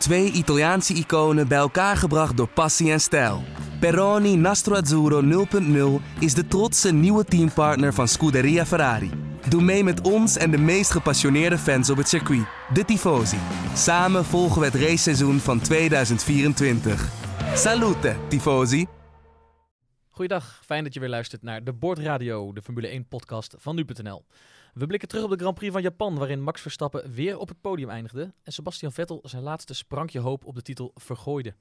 Twee Italiaanse iconen bij elkaar gebracht door passie en stijl. Peroni Nastro Azzurro 0.0 is de trotse nieuwe teampartner van Scuderia Ferrari. Doe mee met ons en de meest gepassioneerde fans op het circuit, de Tifosi. Samen volgen we het raceseizoen van 2024. Salute, Tifosi! Goeiedag, fijn dat je weer luistert naar de Bordradio, de Formule 1-podcast van nu.nl. We blikken terug op de Grand Prix van Japan, waarin Max Verstappen weer op het podium eindigde en Sebastian Vettel zijn laatste sprankje hoop op de titel vergooide.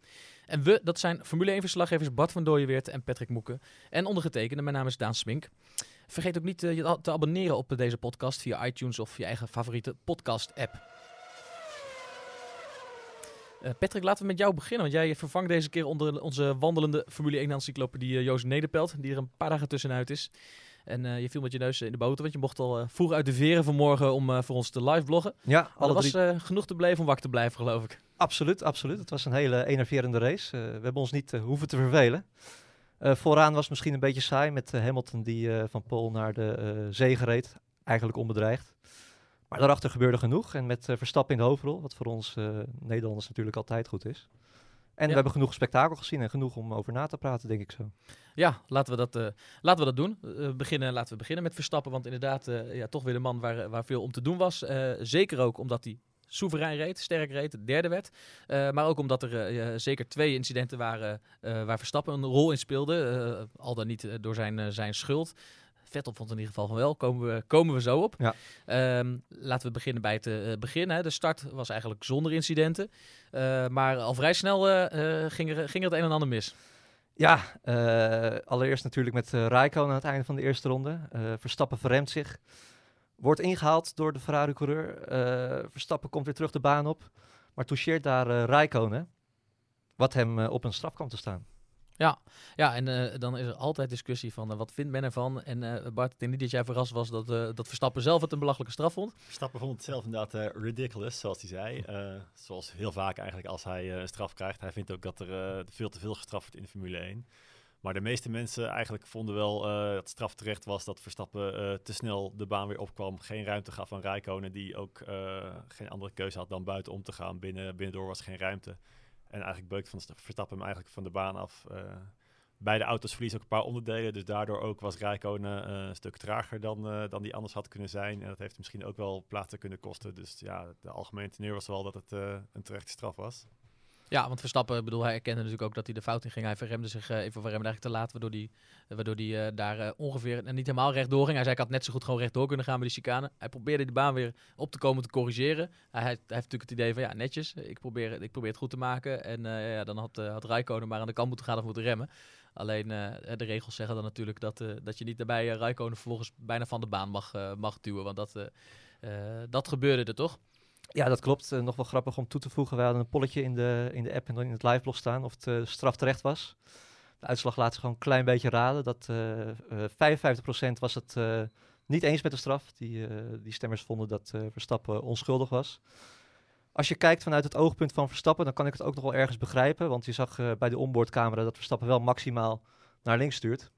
En we, dat zijn Formule 1-verslaggevers Bart van Dooyeweert en Patrick Moeken. En ondergetekende, mijn naam is Daan Smink. Vergeet ook niet eh, je te abonneren op deze podcast via iTunes of je eigen favoriete podcast-app. Uh, Patrick, laten we met jou beginnen. Want jij vervangt deze keer onder onze wandelende Formule 1-encyclopedie uh, Joost Nederpelt, die er een paar dagen tussenuit is. En uh, je viel met je neus in de boter, want je mocht al vroeg uit de veren vanmorgen om voor ons te live bloggen. Ja, alle was genoeg te blijven om wakker te blijven, geloof ik. Absoluut, absoluut. Het was een hele enerverende race. we hebben ons niet hoeven te vervelen. vooraan was misschien een beetje saai met Hamilton die van Pol naar de zege reed. Eigenlijk onbedreigd. Maar daarachter gebeurde genoeg. En met Verstappen in de hoofdrol, wat voor ons Nederlanders natuurlijk altijd goed is. En we hebben genoeg spektakel gezien en genoeg om over na te praten, denk ik zo. Ja, laten we dat, uh, laten we dat doen. beginnen, laten we beginnen met Verstappen. Want inderdaad, ja, toch weer de man waar, waar veel om te doen was. zeker ook omdat hij soeverein reed, sterk reed, derde werd. maar ook omdat er zeker twee incidenten waren waar Verstappen een rol in speelde. al dan niet door zijn, zijn schuld. Vettel vond in ieder geval van wel. Komen we, komen we zo op. Ja. Ehm, laten we beginnen bij het uh, begin. Hè. De start was eigenlijk zonder incidenten. Uh, maar al vrij snel uh, ging, er, ging er het een en ander mis. Ja, allereerst natuurlijk met uh, Raikkonen aan het einde van de eerste ronde. Verstappen verremt zich. Wordt ingehaald door de Ferrari-coureur. Verstappen komt weer terug de baan op. Maar toucheert daar Raikkonen. Wat hem op een straf kwam te staan. Ja, ja en uh, dan is er altijd discussie van uh, wat vindt men ervan. En uh, Bart, ik denk niet dat jij verrast was dat, dat Verstappen zelf het een belachelijke straf vond. Verstappen vond het zelf inderdaad ridiculous, zoals hij zei. zoals heel vaak eigenlijk als hij een straf krijgt. Hij vindt ook dat er veel te veel gestraft wordt in de Formule 1. Maar de meeste mensen eigenlijk vonden wel dat straf terecht was dat Verstappen te snel de baan weer opkwam. Geen ruimte gaf aan Rijkonen, die ook geen andere keuze had dan buiten om te gaan. Binnen, binnendoor was geen ruimte. En eigenlijk beukt van Verstappen hem eigenlijk van de baan af. Uh, beide auto's verliezen ook een paar onderdelen. Dus daardoor ook was Rijkonen uh, een stuk trager dan, uh, dan die anders had kunnen zijn. En dat heeft misschien ook wel plaatsen kunnen kosten. Dus ja, de algemene teneur was wel dat het een terechte straf was. Ja, want Verstappen, bedoel, hij erkende natuurlijk ook dat hij de fout in ging. Hij verremde zich uh, even verremde eigenlijk te laat, waardoor hij, waardoor hij uh, daar uh, ongeveer niet helemaal rechtdoor ging. Hij zei, ik had net zo goed gewoon rechtdoor kunnen gaan bij die chicane. Hij probeerde die baan weer op te komen te corrigeren. Hij, heeft natuurlijk het idee van, ja, netjes, ik probeer, ik probeer het goed te maken. En ja, dan had, had Rijkonen maar aan de kant moeten gaan of moeten remmen. Alleen de regels zeggen dan natuurlijk dat, dat je niet daarbij Rijkonen vervolgens bijna van de baan mag, mag duwen. Want dat, dat gebeurde er toch? Ja, dat klopt. Uh, nog wel grappig om toe te voegen. We hadden een polletje in de, in de app en in het liveblog staan of het uh, straf terecht was. De uitslag laat zich gewoon een klein beetje raden. Dat uh, 55% was het niet eens met de straf. Die, die stemmers vonden dat Verstappen onschuldig was. Als je kijkt vanuit het oogpunt van Verstappen, dan kan ik het ook nog wel ergens begrijpen. Want je zag bij de onboardcamera dat Verstappen wel maximaal naar links stuurt.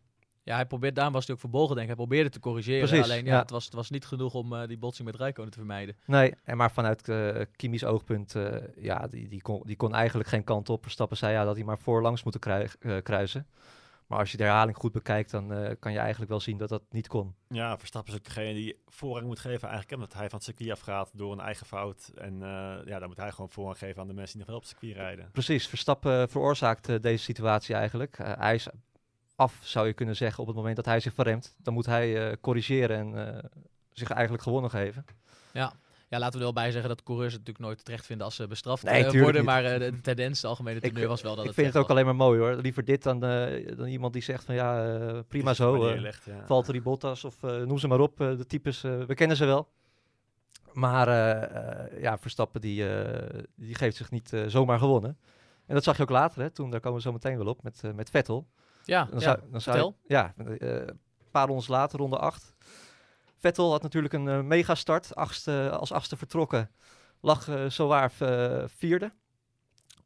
Ja, hij probeert, daarom was hij ook verbolgen, denk ik. Hij probeerde te corrigeren. Precies, alleen ja, Het, was, het was niet genoeg om uh, die botsing met Rijkonen te vermijden. Nee, en maar vanuit uh, Kimi's oogpunt, uh, ja, die, die, kon, die kon eigenlijk geen kant op. Verstappen zei ja, dat hij maar voorlangs moeten kruisen. Maar als je de herhaling goed bekijkt, dan kan je eigenlijk wel zien dat dat niet kon. Ja, Verstappen is ook degene die voorrang moet geven eigenlijk. Omdat hij van het circuit afgaat door een eigen fout. En ja, dan moet hij gewoon voorrang geven aan de mensen die nog wel op het circuit rijden. Precies, Verstappen veroorzaakt deze situatie eigenlijk. hij is af, zou je kunnen zeggen, op het moment dat hij zich verremt. Dan moet hij uh, corrigeren en uh, zich eigenlijk gewonnen geven. Ja. Ja, laten we er wel bij zeggen dat coureurs het natuurlijk nooit terecht vinden als ze bestraft nee, worden. Maar uh, de tendens, de algemene teneur was wel dat ik het Ik vind het ook alleen maar mooi hoor. Liever dit dan, dan iemand die zegt van ja, prima zo. Legt, ja. Valtteri Bottas of noem ze maar op. de types, we kennen ze wel. Maar ja, Verstappen die, die geeft zich niet zomaar gewonnen. En dat zag je ook later, hè, toen, daar komen we zo meteen wel op, met, met Vettel. Ja, dan zou, dan zou ja, uh, een paar rondes later, ronde 8. Vettel had natuurlijk een uh, mega start. Achtste, als achtste vertrokken. Lag uh, zowaar vierde.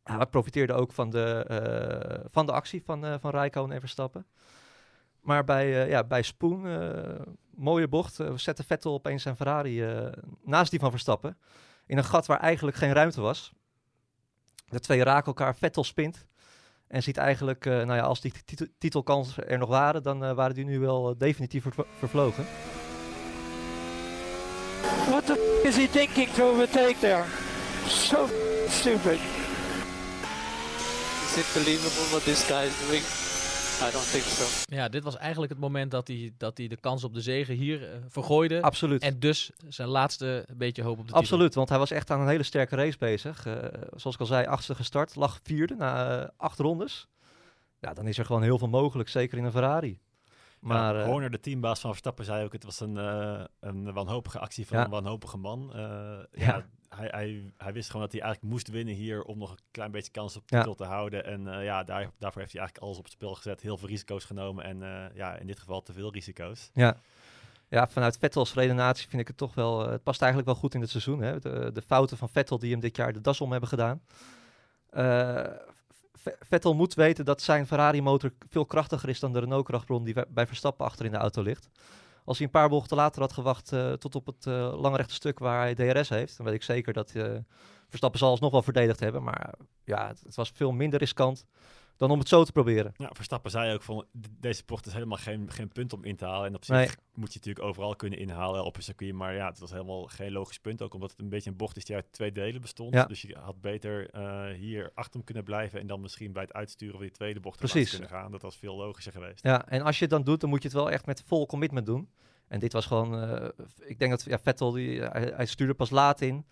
Hij profiteerde ook van de, van de actie van, van Rijkoon en Verstappen. Maar bij, ja, bij Spoon, mooie bocht, zette Vettel opeens zijn Ferrari naast die van Verstappen. In een gat waar eigenlijk geen ruimte was. De twee raken elkaar. Vettel spint. En ziet eigenlijk, eh, nou ja, als die titel- titelkansen er nog waren, dan eh, waren die nu wel eh, definitief ver- vervlogen. What the f- is he thinking to overtake there? So stupid. Is it believable what this guy is doing? I don't think so. Ja, dit was eigenlijk het moment dat hij, dat hij de kans op de zegen hier eh, vergooide. Absoluut. En dus zijn laatste beetje hoop op de titel. Absoluut, want hij was echt aan een hele sterke race bezig. Eh, zoals ik al zei, achtste gestart, lag vierde na eh, acht rondes. Ja, dan is er gewoon heel veel mogelijk, zeker in een Ferrari. Maar Maar Horner, de teambaas van Verstappen, zei ook: het was een, eh, een wanhopige actie van Ja. een wanhopige man. Eh, ja. Ja. Hij, hij, hij wist gewoon dat hij eigenlijk moest winnen hier om nog een klein beetje kans op Ja. titel te houden. En eh, ja, daar, daarvoor heeft hij eigenlijk alles op het spel gezet. Heel veel risico's genomen en eh, ja, in dit geval te veel risico's. ja. ja, vanuit Vettels redenatie vind ik het toch wel... eh, het past eigenlijk wel goed in het seizoen. Hè? De, de fouten van Vettel die hem dit jaar de das om hebben gedaan. Vettel moet weten dat zijn Ferrari-motor veel krachtiger is dan de Renault-krachtbron die bij Verstappen achter in de auto ligt. Als hij een paar bochten later had gewacht eh, tot op het eh lange rechte stuk waar hij DRS heeft, dan weet ik zeker dat eh, Verstappen zal alsnog wel verdedigd hebben. Maar ja, het, het was veel minder riskant dan om het zo te proberen. Ja, Verstappen zei ook van deze bocht is helemaal geen, geen punt om in te halen. En op zich Nee. moet je natuurlijk overal kunnen inhalen op een circuit. Maar ja, het was helemaal geen logisch punt. Ook omdat het een beetje een bocht is die uit twee delen bestond. Ja. Dus je had beter eh, hier achter hem kunnen blijven. En dan misschien bij het uitsturen van die tweede bocht Precies. kunnen gaan. Dat was veel logischer geweest. Ja, en als je het dan doet, dan moet je het wel echt met vol commitment doen. En dit was gewoon, eh, ik denk dat ja, Vettel, die, hij, hij stuurde pas laat in.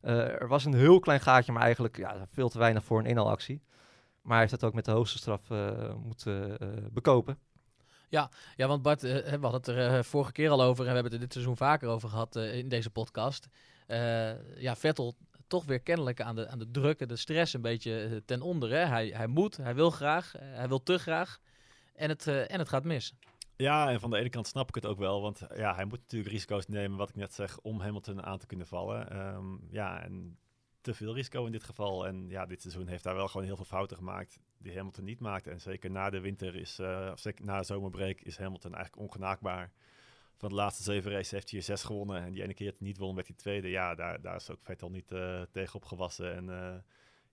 Eh, er was een heel klein gaatje, maar eigenlijk ja, veel te weinig voor een inhaalactie. Maar hij heeft het ook met de hoogste straf eh, moeten eh, bekopen. Ja, want Bart, eh, we hadden het er vorige keer al over en we hebben het er dit seizoen vaker over gehad eh, in deze podcast. Eh, ja, Vettel toch weer kennelijk aan de, aan de druk en de stress een beetje ten onder. Hè? Hij, hij moet, hij wil graag, hij wil te graag en het, eh, en het gaat mis. Ja, en van de ene kant snap ik het ook wel. Want ja, hij moet natuurlijk risico's nemen, wat ik net zeg, om Hamilton aan te kunnen vallen. Ehm, ja, en te veel risico in dit geval. En ja, dit seizoen heeft hij wel gewoon heel veel fouten gemaakt die Hamilton niet maakt. En zeker na de winter is, eh, of zeker na de zomerbreak is Hamilton eigenlijk ongenaakbaar. Van de laatste zeven races heeft hij er zes gewonnen. En die ene keer niet won met die tweede, ja, daar, daar is ook Vettel niet eh tegen opgewassen. En eh,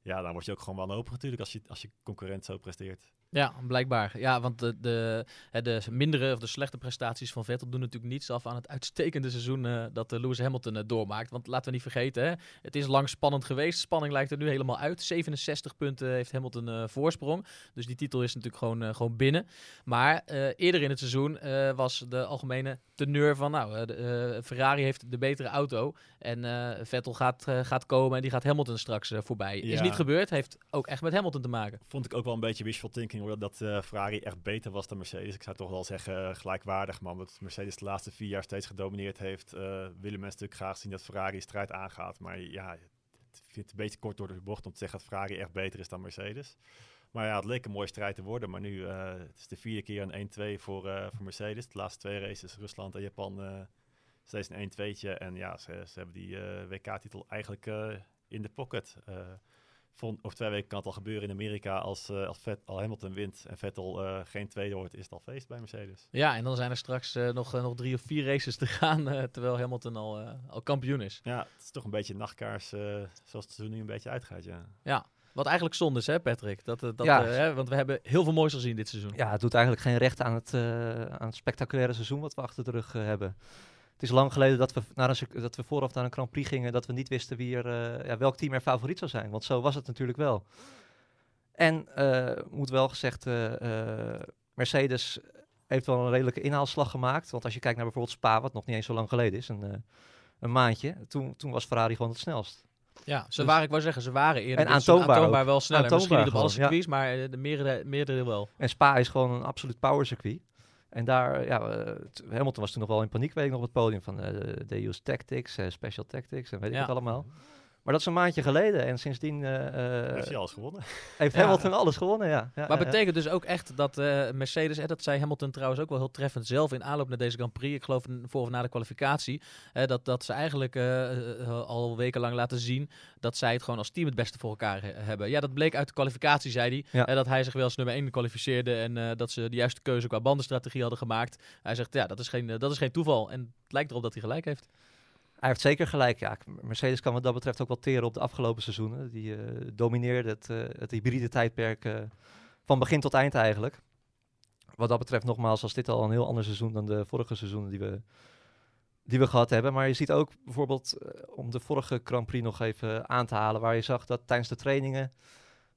ja, dan word je ook gewoon wanhopig natuurlijk als je, als je concurrent zo presteert. Ja, blijkbaar. Ja, want de, de, de mindere of de slechte prestaties van Vettel doen natuurlijk niets af aan het uitstekende seizoen eh, dat eh, Lewis Hamilton eh, doormaakt. Want laten we niet vergeten, hè, het is lang spannend geweest. Spanning lijkt er nu helemaal uit. 67 punten heeft Hamilton voorsprong. Dus die titel is natuurlijk gewoon, gewoon binnen. Maar eerder in het seizoen was de algemene teneur van, nou, de, Ferrari heeft de betere auto. En Vettel gaat, gaat komen en die gaat Hamilton straks voorbij. Is niet gebeurd, heeft ook echt met Hamilton te maken. Vond ik ook wel een beetje wishful thinking hoor, dat eh, Ferrari echt beter was dan Mercedes. Ik zou toch wel zeggen eh, gelijkwaardig, maar omdat Mercedes de laatste vier jaar steeds gedomineerd heeft, eh, willen mensen natuurlijk graag zien dat Ferrari strijd aangaat. Maar ja, het vindt een beetje kort door de bocht om te zeggen dat Ferrari echt beter is dan Mercedes. Maar ja, het leek een mooie strijd te worden. Maar nu het is de vierde keer een 1-2 voor, voor Mercedes. De laatste twee races, Rusland en Japan, eh, steeds een 1-2'tje. En ja, ze, ze hebben die WK-titel eigenlijk in de pocket. Over twee weken kan het al gebeuren in Amerika als, eh als Vet, al Hamilton wint en Vettel eh, geen tweede wordt, is het al feest bij Mercedes. Ja, en dan zijn er straks eh, nog, nog drie of vier races te gaan, eh, terwijl Hamilton al, eh, al kampioen is. Ja, het is toch een beetje nachtkaars eh, zoals het seizoen nu een beetje uitgaat, ja. Wat eigenlijk zonde is, hè Patrick? Dat, dat, Ja. hè, want we hebben heel veel moois gezien dit seizoen. Ja, het doet eigenlijk geen recht aan het, eh, aan het spectaculaire seizoen wat we achter de rug hebben. Het is lang geleden dat we, naar een, dat we vooraf naar een Grand Prix gingen, dat we niet wisten wie er, eh, ja, welk team er favoriet zou zijn. Want zo was het natuurlijk wel. En eh, moet wel gezegd, eh, Mercedes heeft wel een redelijke inhaalslag gemaakt. Want als je kijkt naar bijvoorbeeld Spa, wat nog niet eens zo lang geleden is, een, een maandje, toen, toen was Ferrari gewoon het snelst. Ja, ze Dus- waren, ik wou zeggen, ze waren eerder En aantoonbaar aantoonbaar wel sneller. Misschien niet op alle ja. maar de meerdere, meerdere wel. En Spa is gewoon een absoluut power circuit. En daar, ja, t- Hamilton was toen nog wel in paniek, weet ik nog op het podium. Van eh they use tactics, eh, special tactics en weet ik het allemaal. Maar dat is een maandje geleden en sindsdien eh, eh, Heeft hij alles gewonnen? heeft Ja. Hamilton alles gewonnen, ja. ja Maar ja, betekent dus ook echt dat eh, Mercedes, en dat zei Hamilton trouwens ook wel heel treffend zelf in aanloop naar deze Grand Prix, ik geloof voor of na de kwalificatie, hè, dat, dat ze eigenlijk al wekenlang laten zien dat zij het gewoon als team het beste voor elkaar he- hebben. Ja, dat bleek uit de kwalificatie, zei hij, Ja. dat hij zich wel als nummer 1 kwalificeerde en eh, dat ze de juiste keuze qua bandenstrategie hadden gemaakt. Hij zegt, ja, dat is geen, dat is geen toeval en het lijkt erop dat hij gelijk heeft. Hij heeft zeker gelijk. Ja, Mercedes kan wat dat betreft ook wel teren op de afgelopen seizoenen. Die eh domineerde het, eh, het hybride tijdperk eh, van begin tot eind eigenlijk. Wat dat betreft nogmaals was dit al een heel ander seizoen dan de vorige seizoenen die we, die we gehad hebben. Maar je ziet ook bijvoorbeeld, om de vorige Grand Prix nog even aan te halen, waar je zag dat tijdens de trainingen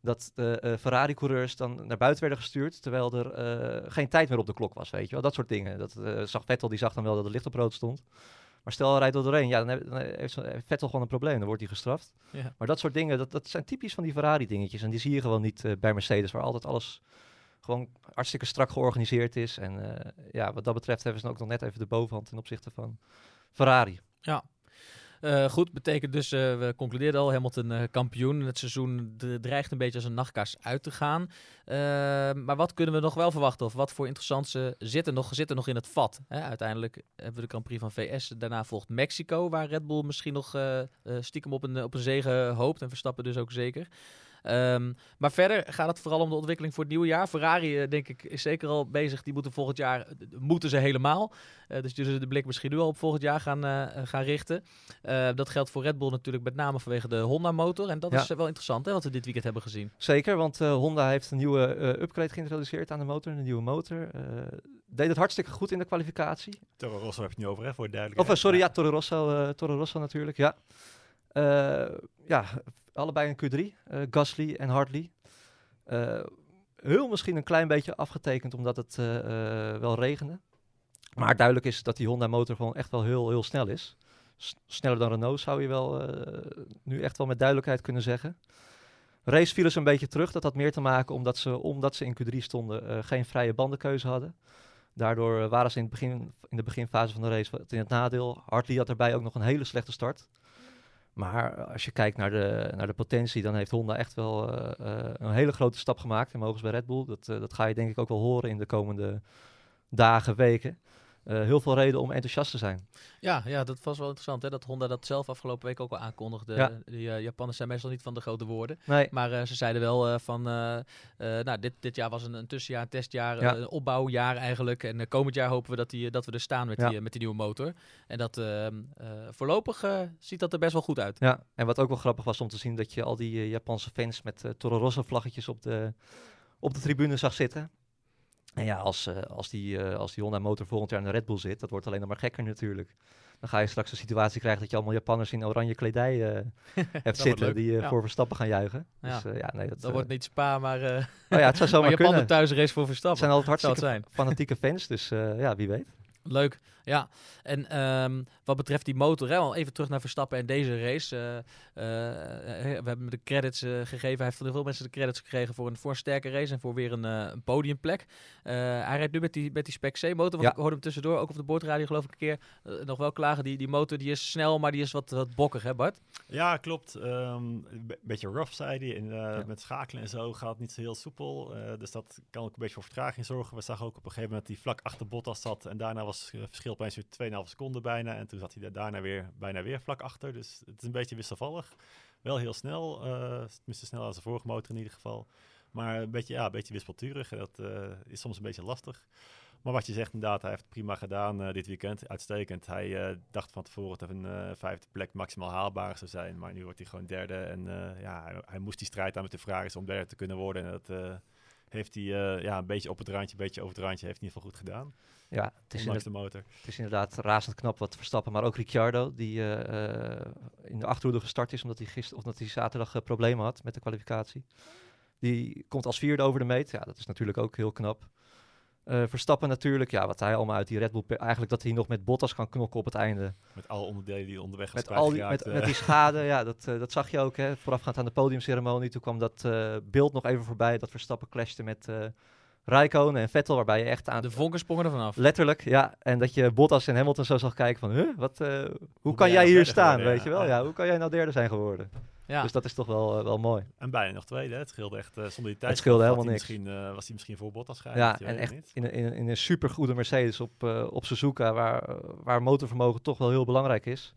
dat de Ferrari-coureurs dan naar buiten werden gestuurd, terwijl er geen tijd meer op de klok was, weet je wel. Dat soort dingen. Dat zag Vettel, die zag dan wel dat het licht op rood stond. Maar stel, hij rijdt er doorheen, ja, dan, heb- dan heeft Vettel gewoon een probleem, dan wordt hij gestraft. Ja. Maar dat soort dingen, dat, dat zijn typisch van die Ferrari-dingetjes. En die zie je gewoon niet eh, bij Mercedes, waar altijd alles gewoon hartstikke strak georganiseerd is. En eh, ja, wat dat betreft hebben ze dan ook nog net even de bovenhand ten opzichte van Ferrari. Eh, goed, betekent dus, eh, we concludeerden al, Hamilton eh, kampioen. Het seizoen dreigt een beetje als een nachtkaars uit te gaan. Maar wat kunnen we nog wel verwachten? Of wat voor interessante zitten nog, zitten nog in het vat? Hè? Uiteindelijk hebben we de Grand Prix van VS. Daarna volgt Mexico, waar Red Bull misschien nog stiekem op een, op een zege hoopt. En Verstappen dus ook zeker. Ehm, maar verder gaat het vooral om de ontwikkeling voor het nieuwe jaar. Ferrari, eh, denk ik, is zeker al bezig. Die moeten volgend jaar, moeten ze helemaal. Eh, dus die zullen de blik misschien nu al op volgend jaar gaan, eh, gaan richten. Eh, dat geldt voor Red Bull natuurlijk met name vanwege de Honda-motor. En dat Ja. is wel interessant, hè, wat we dit weekend hebben gezien. Zeker, want eh, Honda heeft een nieuwe eh, upgrade geïntroduceerd aan de motor, een nieuwe motor. Eh, deed het hartstikke goed in de kwalificatie. Toro Rosso heb je het nu over, hè, voor het Of duidelijkheid. eh, sorry, ja, Toro Rosso, eh, Toro Rosso natuurlijk, ja. Eh, ja, allebei een Q3, eh, Gasly en Hartley. Eh, heel misschien een klein beetje afgetekend omdat het wel regende. Maar duidelijk is dat die Honda motor gewoon echt wel heel, heel snel is. Sneller dan Renault zou je wel nu echt wel met duidelijkheid kunnen zeggen. Race vielen ze een beetje terug. Dat had meer te maken omdat ze, omdat ze in Q3 stonden, geen vrije bandenkeuze hadden. Daardoor waren ze in, het begin, in de beginfase van de race in het nadeel. Hartley had daarbij ook nog een hele slechte start. Maar als je kijkt naar de, naar de potentie, dan heeft Honda echt wel eh, eh, een hele grote stap gemaakt. En mogen bij Red Bull. Dat, eh, dat ga je denk ik ook wel horen in de komende dagen, weken. Eh, heel veel reden om enthousiast te zijn. Ja, ja, dat was wel interessant, hè, dat Honda dat zelf afgelopen week ook al aankondigde. Ja. Die uh, Japanners zijn meestal niet van de grote woorden. Nee, Maar uh, ze zeiden wel van, nou, dit, dit jaar was een, een tussenjaar, een testjaar, Ja. een opbouwjaar eigenlijk. En komend jaar hopen we dat, die, dat we er staan met, Ja. die, met die nieuwe motor. En dat ehm, voorlopig ziet dat er best wel goed uit. Ja, en wat ook wel grappig was om te zien dat je al die Japanse fans met Toro Rosso vlaggetjes op de, op de tribune zag zitten. En ja, als, uh, als, die, uh, als die Honda motor volgend jaar in de Red Bull zit, dat wordt alleen nog maar gekker natuurlijk. Dan ga je straks een situatie krijgen dat je allemaal Japanners in oranje kledij uh, hebt zitten die ja. voor Verstappen gaan juichen. Ja. Dus, ja, nee, dat, dat wordt niet Spa, maar, oh ja, het zou zomaar maar kunnen. Japan thuis race voor Verstappen. Het zijn altijd hartstikke fanatieke fans, dus ja, wie weet. Leuk, ja. En um, wat betreft die motor, hè, al even terug naar Verstappen en deze race. Uh, uh, we hebben hem de credits uh, gegeven. Hij heeft van veel mensen de credits gekregen voor een, voor een sterke race en voor weer een, een podiumplek. hij rijdt nu met die, met die Spec C-motor. Want Ja. ik hoorde hem tussendoor, ook op de boordradio geloof ik een keer, nog wel klagen. Die, die motor die is snel, maar die is wat, wat bokkig, hè Bart? Ja, klopt. Um, een beetje rough, zei hij. En, ja. Met schakelen en zo gaat het niet zo heel soepel. dus dat kan ook een beetje voor vertraging zorgen. We zagen ook op een gegeven moment die vlak achter Bottas zat. En daarna was het verschil opeens weer 2,5 seconden bijna. En toen zat hij daarna weer bijna weer vlak achter. Dus het is een beetje wisselvallig. Wel heel snel. Uh, tenminste sneller als de vorige motor in ieder geval. Maar een beetje, ja, een beetje wispelturig. Dat uh, is soms een beetje lastig. Maar wat je zegt inderdaad, hij heeft prima gedaan uh, dit weekend. Uitstekend. Hij dacht van tevoren dat een vijfde plek maximaal haalbaar zou zijn. Maar nu wordt hij gewoon derde. En ja, hij, moest die strijd aan met de Ferraris om derde te kunnen worden. En dat heeft hij ja, een beetje op het randje, een beetje over het randje. Heeft hij in ieder geval goed gedaan. Ja, het is, de motor. het is inderdaad razend knap wat Verstappen, maar ook Ricciardo, die uh, in de achterhoede gestart is omdat hij, gister, of omdat hij zaterdag problemen had met de kwalificatie. Die komt als vierde over de meet. Ja, dat is natuurlijk ook heel knap. Uh, Verstappen natuurlijk, ja, wat hij allemaal uit die Red Bull... Eigenlijk dat hij nog met Bottas kan knokken op het einde. Met alle onderdelen die onderweg met, al die, met, met, die schade, ja, dat, uh, dat zag je ook. Hè, voorafgaand aan de podiumceremonie. Toen kwam dat uh, beeld nog even voorbij dat Verstappen clashte met... Rijkonen en Vettel, waarbij je echt aan... De vonken sprongen er vanaf. Letterlijk, ja. En dat je Bottas en Hamilton zo zag kijken van... Huh, wat, uh, hoe, hoe kan jij hier staan, geworden, weet ja. je wel? Ja. hoe kan jij nou derde zijn geworden? Ja. Dus dat is toch wel, uh, wel mooi. En bijna nog tweede, hè? Het scheelde echt uh, zonder die tijd. Het scheelde helemaal niks. Misschien, uh, was hij misschien voor Bottas gaan. Ja, en echt in een, in, een, in een supergoede Mercedes op, uh, op Suzuka... Waar, waar motorvermogen toch wel heel belangrijk is.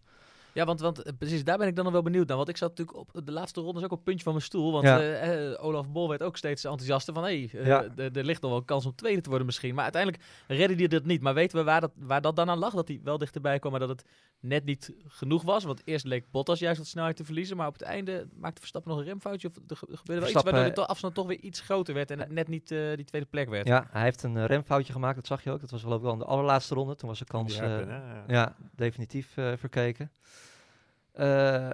Ja, want, want eh, precies, daar ben ik dan nog wel benieuwd naar. Want ik zat natuurlijk op de laatste ronde ook op het puntje van mijn stoel. Want Ja. eh, eh, Olaf Bol werd ook steeds enthousiaster van... hé, hey, Ja. er ligt nog wel een kans om tweede te worden misschien. Maar uiteindelijk redde hij dat niet. Maar weten we waar dat, waar dat dan aan lag? Dat hij wel dichterbij kwam, maar dat het net niet genoeg was? Want eerst leek Bottas juist wat snelheid te verliezen. Maar op het einde maakte Verstappen nog een remfoutje. Of er ge- gebeurde wel iets waardoor de afstand toch weer iets groter werd. En het net niet eh, die tweede plek werd. Ja, hij heeft een remfoutje gemaakt, dat zag je ook. Dat was geloof ik wel in de allerlaatste ronde. Toen was de kans eh, hè? Ja. ja, definitief eh, verkeken. Eh,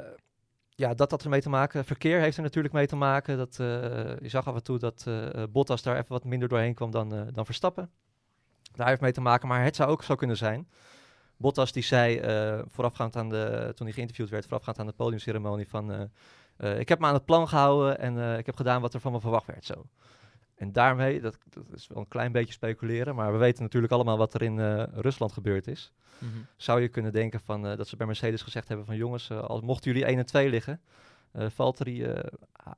ja, dat had ermee te maken. Verkeer heeft er natuurlijk mee te maken. Dat, eh, je zag af en toe dat eh, Bottas daar even wat minder doorheen kwam dan, dan Verstappen. Daar heeft mee te maken, maar het zou ook zo kunnen zijn. Bottas die zei eh, voorafgaand aan de, toen hij geïnterviewd werd, voorafgaand aan de podiumceremonie van... ik heb me aan het plan gehouden en ik heb gedaan wat er van me verwacht werd zo. En daarmee, dat, dat is wel een klein beetje speculeren, maar we weten natuurlijk allemaal wat er in eh, Rusland gebeurd is Mhm. zou je kunnen denken van, eh, dat ze bij Mercedes gezegd hebben van jongens, eh, al mochten jullie 1 en 2 liggen, Valtteri,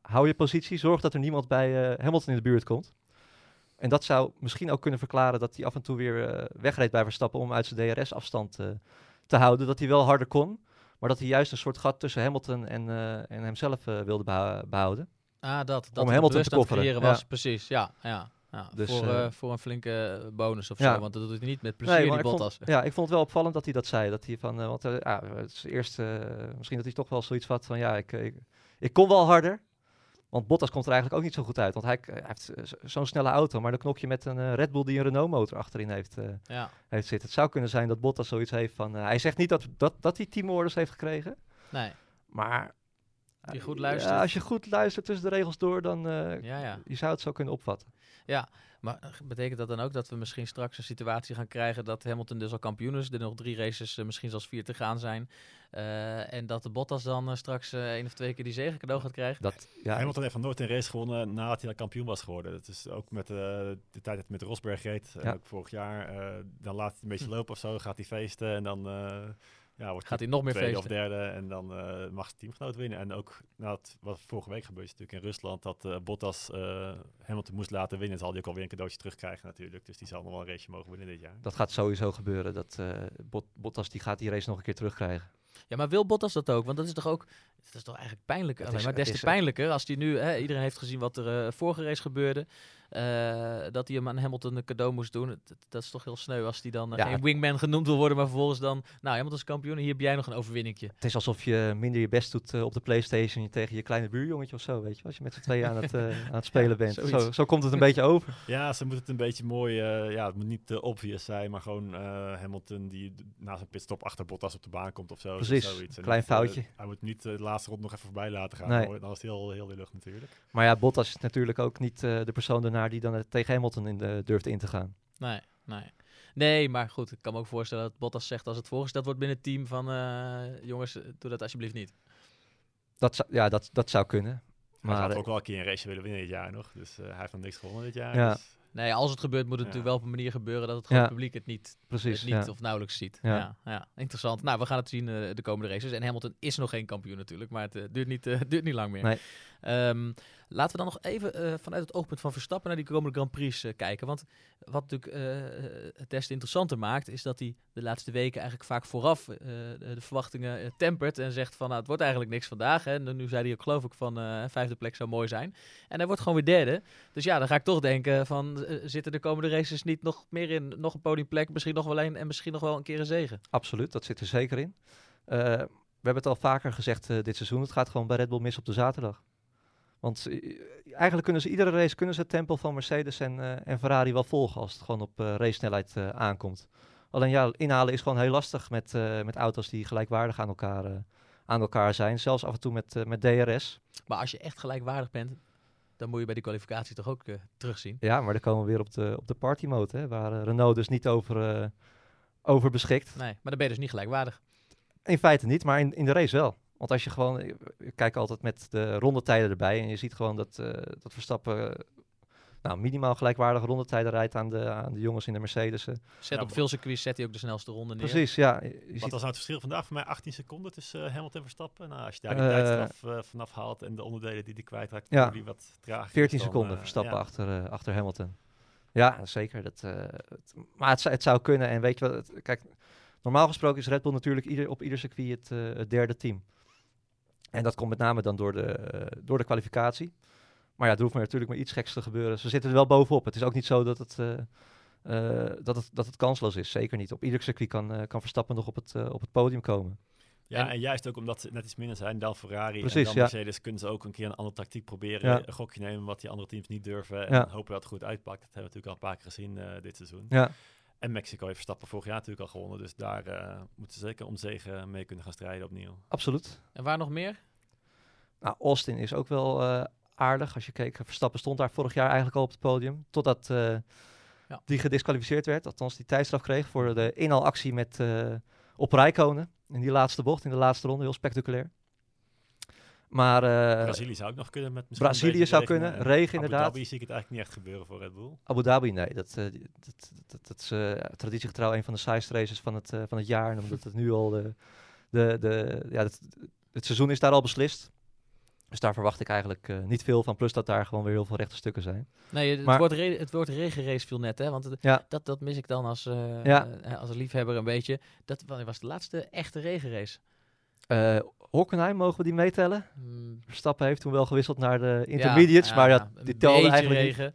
hou je positie, zorg dat er niemand bij Hamilton in de buurt komt. En dat zou misschien ook kunnen verklaren dat hij af en toe weer wegreed bij Verstappen om uit zijn DRS-afstand te houden. Dat hij wel harder kon, maar dat hij juist een soort gat tussen Hamilton en, en hemzelf wilde behouden. Ah, dat. dat Om Hamilton bewust te kofferen, creëren was. ja. Precies, ja. ja, ja. Dus, voor, eh, eh, voor een flinke bonus of zo. Want dat doet hij niet met plezier, die vond- Bottas. ja, ik vond het wel opvallend dat hij dat zei. Dat hij van, eh, want ja, het is eerst misschien dat hij toch wel zoiets had van, ja, ik, ik, ik kon wel harder. Want Bottas komt er eigenlijk ook niet zo goed uit. Want hij, hij heeft zo- zo'n snelle auto, maar dan knok je met een Red Bull die een Renault motor achterin heeft, eh, Ja. heeft zitten. Het zou kunnen zijn dat Bottas zoiets heeft van, hij zegt niet dat, dat, dat hij teamorders heeft gekregen, Nee, maar... Die goed eh, luistert. Ja, als je goed luistert tussen de regels door, dan uh, ja, ja. je zou het zo kunnen opvatten. Maar eh, betekent dat dan ook dat we misschien straks een situatie gaan krijgen dat Hamilton dus al kampioen is, er nog drie races, uh, misschien zelfs vier te gaan zijn, uh, en dat de Bottas dan uh, straks uh, één of twee keer die zegen cadeau gaat krijgen? Dat, ja, Hamilton heeft nog nooit een race gewonnen nadat hij dan kampioen was geworden. Dat is ook met uh, de tijd dat hij met Rosberg reed, ja. ook vorig jaar. uh, dan laat hij het een beetje lopen of zo, gaat hij feesten en dan uh, ja, wordt gaat hij nog meer tweede feesten. of derde en dan uh, mag zijn teamgenoot winnen. En ook nou, het, wat vorige week gebeurde natuurlijk in Rusland, dat uh, Bottas uh, Hamilton moest laten winnen, zal hij ook alweer een cadeautje terugkrijgen natuurlijk. Dus die zal nog wel een race mogen winnen dit jaar. Dat gaat sowieso gebeuren. Dat uh, Bot Bottas die gaat die race nog een keer terugkrijgen. Ja, maar wil Bottas dat ook? Want dat is toch ook, dat is toch eigenlijk pijnlijk. Het Alleen is- maar des te pijnlijker als hij nu, hè, iedereen heeft gezien wat er eh, vorige race gebeurde. eh, dat hij hem aan Hamilton een cadeau moest doen. Dat is toch heel sneu als hij dan eh, Ja, geen het- wingman genoemd wil worden, maar vervolgens dan, nou Hamilton is kampioen en hier heb jij nog een overwinningje. Het is alsof je minder je best doet uh, op de Playstation tegen je kleine buurjongetje of zo, weet je. Als je met z'n tweeën aan het, uh, aan het spelen bent. Zo, zo komt het een beetje over. Ja, ze moeten het een beetje mooi, uh, ja, het moet niet te obvious zijn, maar gewoon uh, Hamilton die na zijn pitstop achter Bottas op de baan komt of zo. Precies, zoiets. Klein niet, uh, foutje. hij moet niet uh, laatste ronde nog even voorbij laten gaan, Nee. hoor. dan is het heel, heel lullig natuurlijk. Maar ja, Bottas is natuurlijk ook niet uh, de persoon daarna die dan uh, tegen Hamilton in de, durft in te gaan. Nee, nee. Nee, maar goed, ik kan me ook voorstellen dat Bottas zegt als het voorgesteld wordt binnen het team van, eh, jongens, eh, doe dat alsjeblieft niet. Dat, zou- ja, dat, dat zou kunnen. Maar hij had eh, ook wel een keer een race willen winnen dit jaar nog, dus uh, hij heeft nog niks gewonnen dit jaar. Ja. Dus, Nee, als het gebeurt moet het Ja. natuurlijk wel op een manier gebeuren dat het Ja. het publiek het niet precies. het niet ja. of nauwelijks ziet. Ja. Interessant. Nou, we gaan het zien eh, de komende races. En Hamilton is nog geen kampioen natuurlijk, maar het eh, duurt, niet, eh, duurt niet lang meer. Nee. Ehm, laten we dan nog even eh, vanuit het oogpunt van Verstappen naar die komende Grand Prix eh, kijken. Want wat natuurlijk eh, het des te interessanter maakt, is dat hij de laatste weken eigenlijk vaak vooraf de, verwachtingen tempert en zegt van nou, het wordt eigenlijk niks vandaag. Hè. Nu zei hij ook geloof ik van vijfde plek zou mooi zijn. En hij wordt gewoon weer derde. Dus ja, dan ga ik toch denken van zitten de komende races niet nog meer in? Nog een podiumplek, misschien nog wel één en misschien nog wel een keer een zegen. Absoluut, dat zit er zeker in. Eh, we hebben het al vaker gezegd eh, dit seizoen. Het gaat gewoon bij Red Bull mis op de zaterdag. Want eh, eigenlijk kunnen ze iedere race kunnen ze het tempo van Mercedes en, eh, en Ferrari wel volgen als het gewoon op uh, racesnelheid uh, aankomt. Alleen ja, inhalen is gewoon heel lastig met, met auto's die gelijkwaardig aan elkaar, aan elkaar zijn. Zelfs af en toe met, met DRS. Maar als je echt gelijkwaardig bent, dan moet je bij die kwalificatie toch ook terugzien. Ja, maar dan komen we weer op de, op de party mode, hè, waar Renault dus niet over, over beschikt. Nee, maar dan ben je dus niet gelijkwaardig. In feite niet, maar in, in de race wel. Want als je gewoon, ik, ik kijk altijd met de rondetijden erbij en je ziet gewoon dat, uh, dat Verstappen nou, minimaal gelijkwaardige rondetijden rijdt aan de, aan de jongens in de Mercedes. Zet op veel circuits zet hij ook de snelste ronde neer. Precies, ja. Je, je Wat ziet, was nou het verschil vandaag? Voor mij 18 seconden tussen uh, Hamilton en Verstappen. Nou, als je daar die Eh, tijdstraf uh, vanaf haalt en de onderdelen die hij kwijtraakt, Ja. die wat traag. 14 dan, seconden uh, Verstappen ja. achter, uh, achter Hamilton. Ja, zeker. Dat, uh, het, maar het, zou- het zou kunnen. En weet je wat, het- kijk, Normaal gesproken is Red Bull natuurlijk ieder, op ieder circuit het, eh, het derde team. En dat komt met name dan door de, eh, door de kwalificatie. Maar ja, er hoeft maar natuurlijk maar iets geks te gebeuren. Ze zitten er wel bovenop. Het is ook niet zo dat het, eh, eh, dat het, dat het kansloos is. Zeker niet. Op ieder circuit kan, kan Verstappen nog op het, op het podium komen. Ja, En- en, juist ook omdat ze net iets minder zijn dan Ferrari Precies, en dan ja. Mercedes, kunnen ze ook een keer een andere tactiek proberen. Ja. Een gokje nemen wat die andere teams niet durven. En Ja. hopen dat het goed uitpakt. Dat hebben we natuurlijk al een paar keer gezien dit seizoen. Ja, En Mexico heeft Verstappen vorig jaar natuurlijk al gewonnen. Dus daar eh, moeten ze zeker om zegen mee kunnen gaan strijden opnieuw. absoluut. En waar nog meer? Nou, Austin is ook wel eh, aardig. Als je keek, Verstappen stond daar vorig jaar eigenlijk al op het podium. Totdat eh, Ja. die gedisqualificeerd werd. Althans, die tijdstraf kreeg voor de inhaalactie met, eh op Rijkonen. In die laatste bocht, in de laatste ronde. Heel spectaculair. Maar eh, Brazilië zou ook nog kunnen met misschien Brazilië zou regen. kunnen. En Regen, Abu inderdaad. Dhabi zie ik het eigenlijk niet echt gebeuren voor Red Bull. Abu Dhabi, nee. Dat, eh, die- dat, dat, dat is eh, traditiegetrouw een van de saaiste races van het, eh, van het jaar. En omdat het nu al de, de, de, ja, het, het seizoen is daar al beslist. Dus daar verwacht ik eigenlijk eh, niet veel van. Plus dat daar gewoon weer heel veel rechte stukken zijn. Nee, het, Maar- woord, re- het woord regenrace viel net, hè? Want het- Ja. dat, dat mis ik dan als, Ja. als liefhebber een beetje. Dat wa- was de laatste echte regenrace. Eh Hockenheim, mogen we die meetellen? Hmm, Verstappen heeft toen wel gewisseld naar de intermediates. ja, maar ja, die telde eigenlijk niet. regen.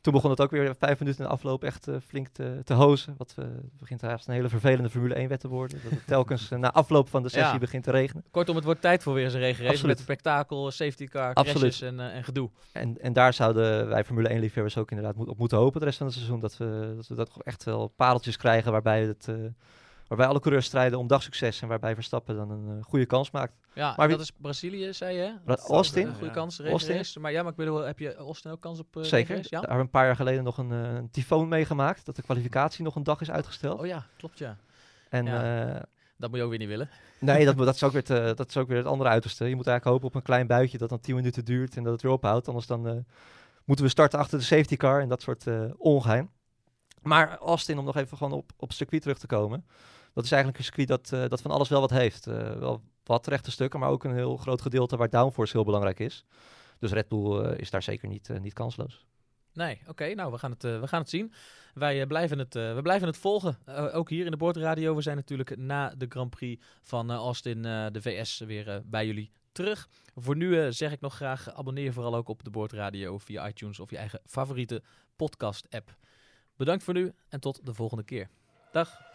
Toen begon het ook weer vijf minuten in de afloop echt eh, flink te, te hozen. Wat eh, begint eigenlijk een hele vervelende Formule 1 wet te worden. Dat het telkens na afloop van de sessie begint te regenen. Kortom, het wordt tijd voor weer eens een regenrace met spektakel, safety car, crashes en, en gedoe. En, en daar zouden wij Formule 1 liefhebbers ook inderdaad op moeten hopen de rest van het seizoen. Dat we dat, we dat echt wel pareltjes krijgen waarbij, het, waarbij alle coureurs strijden om dagsucces. En waarbij Verstappen dan een eh, goede kans maakt. Ja, Maar dat is Brazilië, zei je? Dat Austin? Een goede Ja. kans, Austin? Maar ja, maar ik bedoel, heb je Austin ook kans op uh, Zeker. Ja? Daar hebben we een paar jaar geleden nog een, eh, een tyfoon meegemaakt. Dat de kwalificatie nog een dag is uitgesteld. Oh ja, klopt ja. en ja. eh, Dat moet je ook weer niet willen. Nee, dat, dat, is ook weer te- dat is ook weer het andere uiterste. Je moet eigenlijk hopen op een klein buitje dat dan 10 minuten duurt en dat het weer ophoudt. Anders dan eh, moeten we starten achter de safety car en dat soort eh ongeheim. Maar Austin, om nog even gewoon op, op het circuit terug te komen. Dat is eigenlijk een circuit dat, eh, dat van alles wel wat heeft. Eh, wel wat rechte stukken, maar ook een heel groot gedeelte waar downforce heel belangrijk is. Dus Red Bull eh, is daar zeker niet, niet kansloos. Nee, oké, nou we gaan, het, we gaan het zien. Wij blijven, het, we blijven het volgen. Ook hier in de Boordradio. We zijn natuurlijk na de Grand Prix van Austin, de VS, weer bij jullie terug. Voor nu zeg ik nog graag, abonneer vooral ook op de Boordradio via iTunes of je eigen favoriete podcast app. Bedankt voor nu en tot de volgende keer. Dag.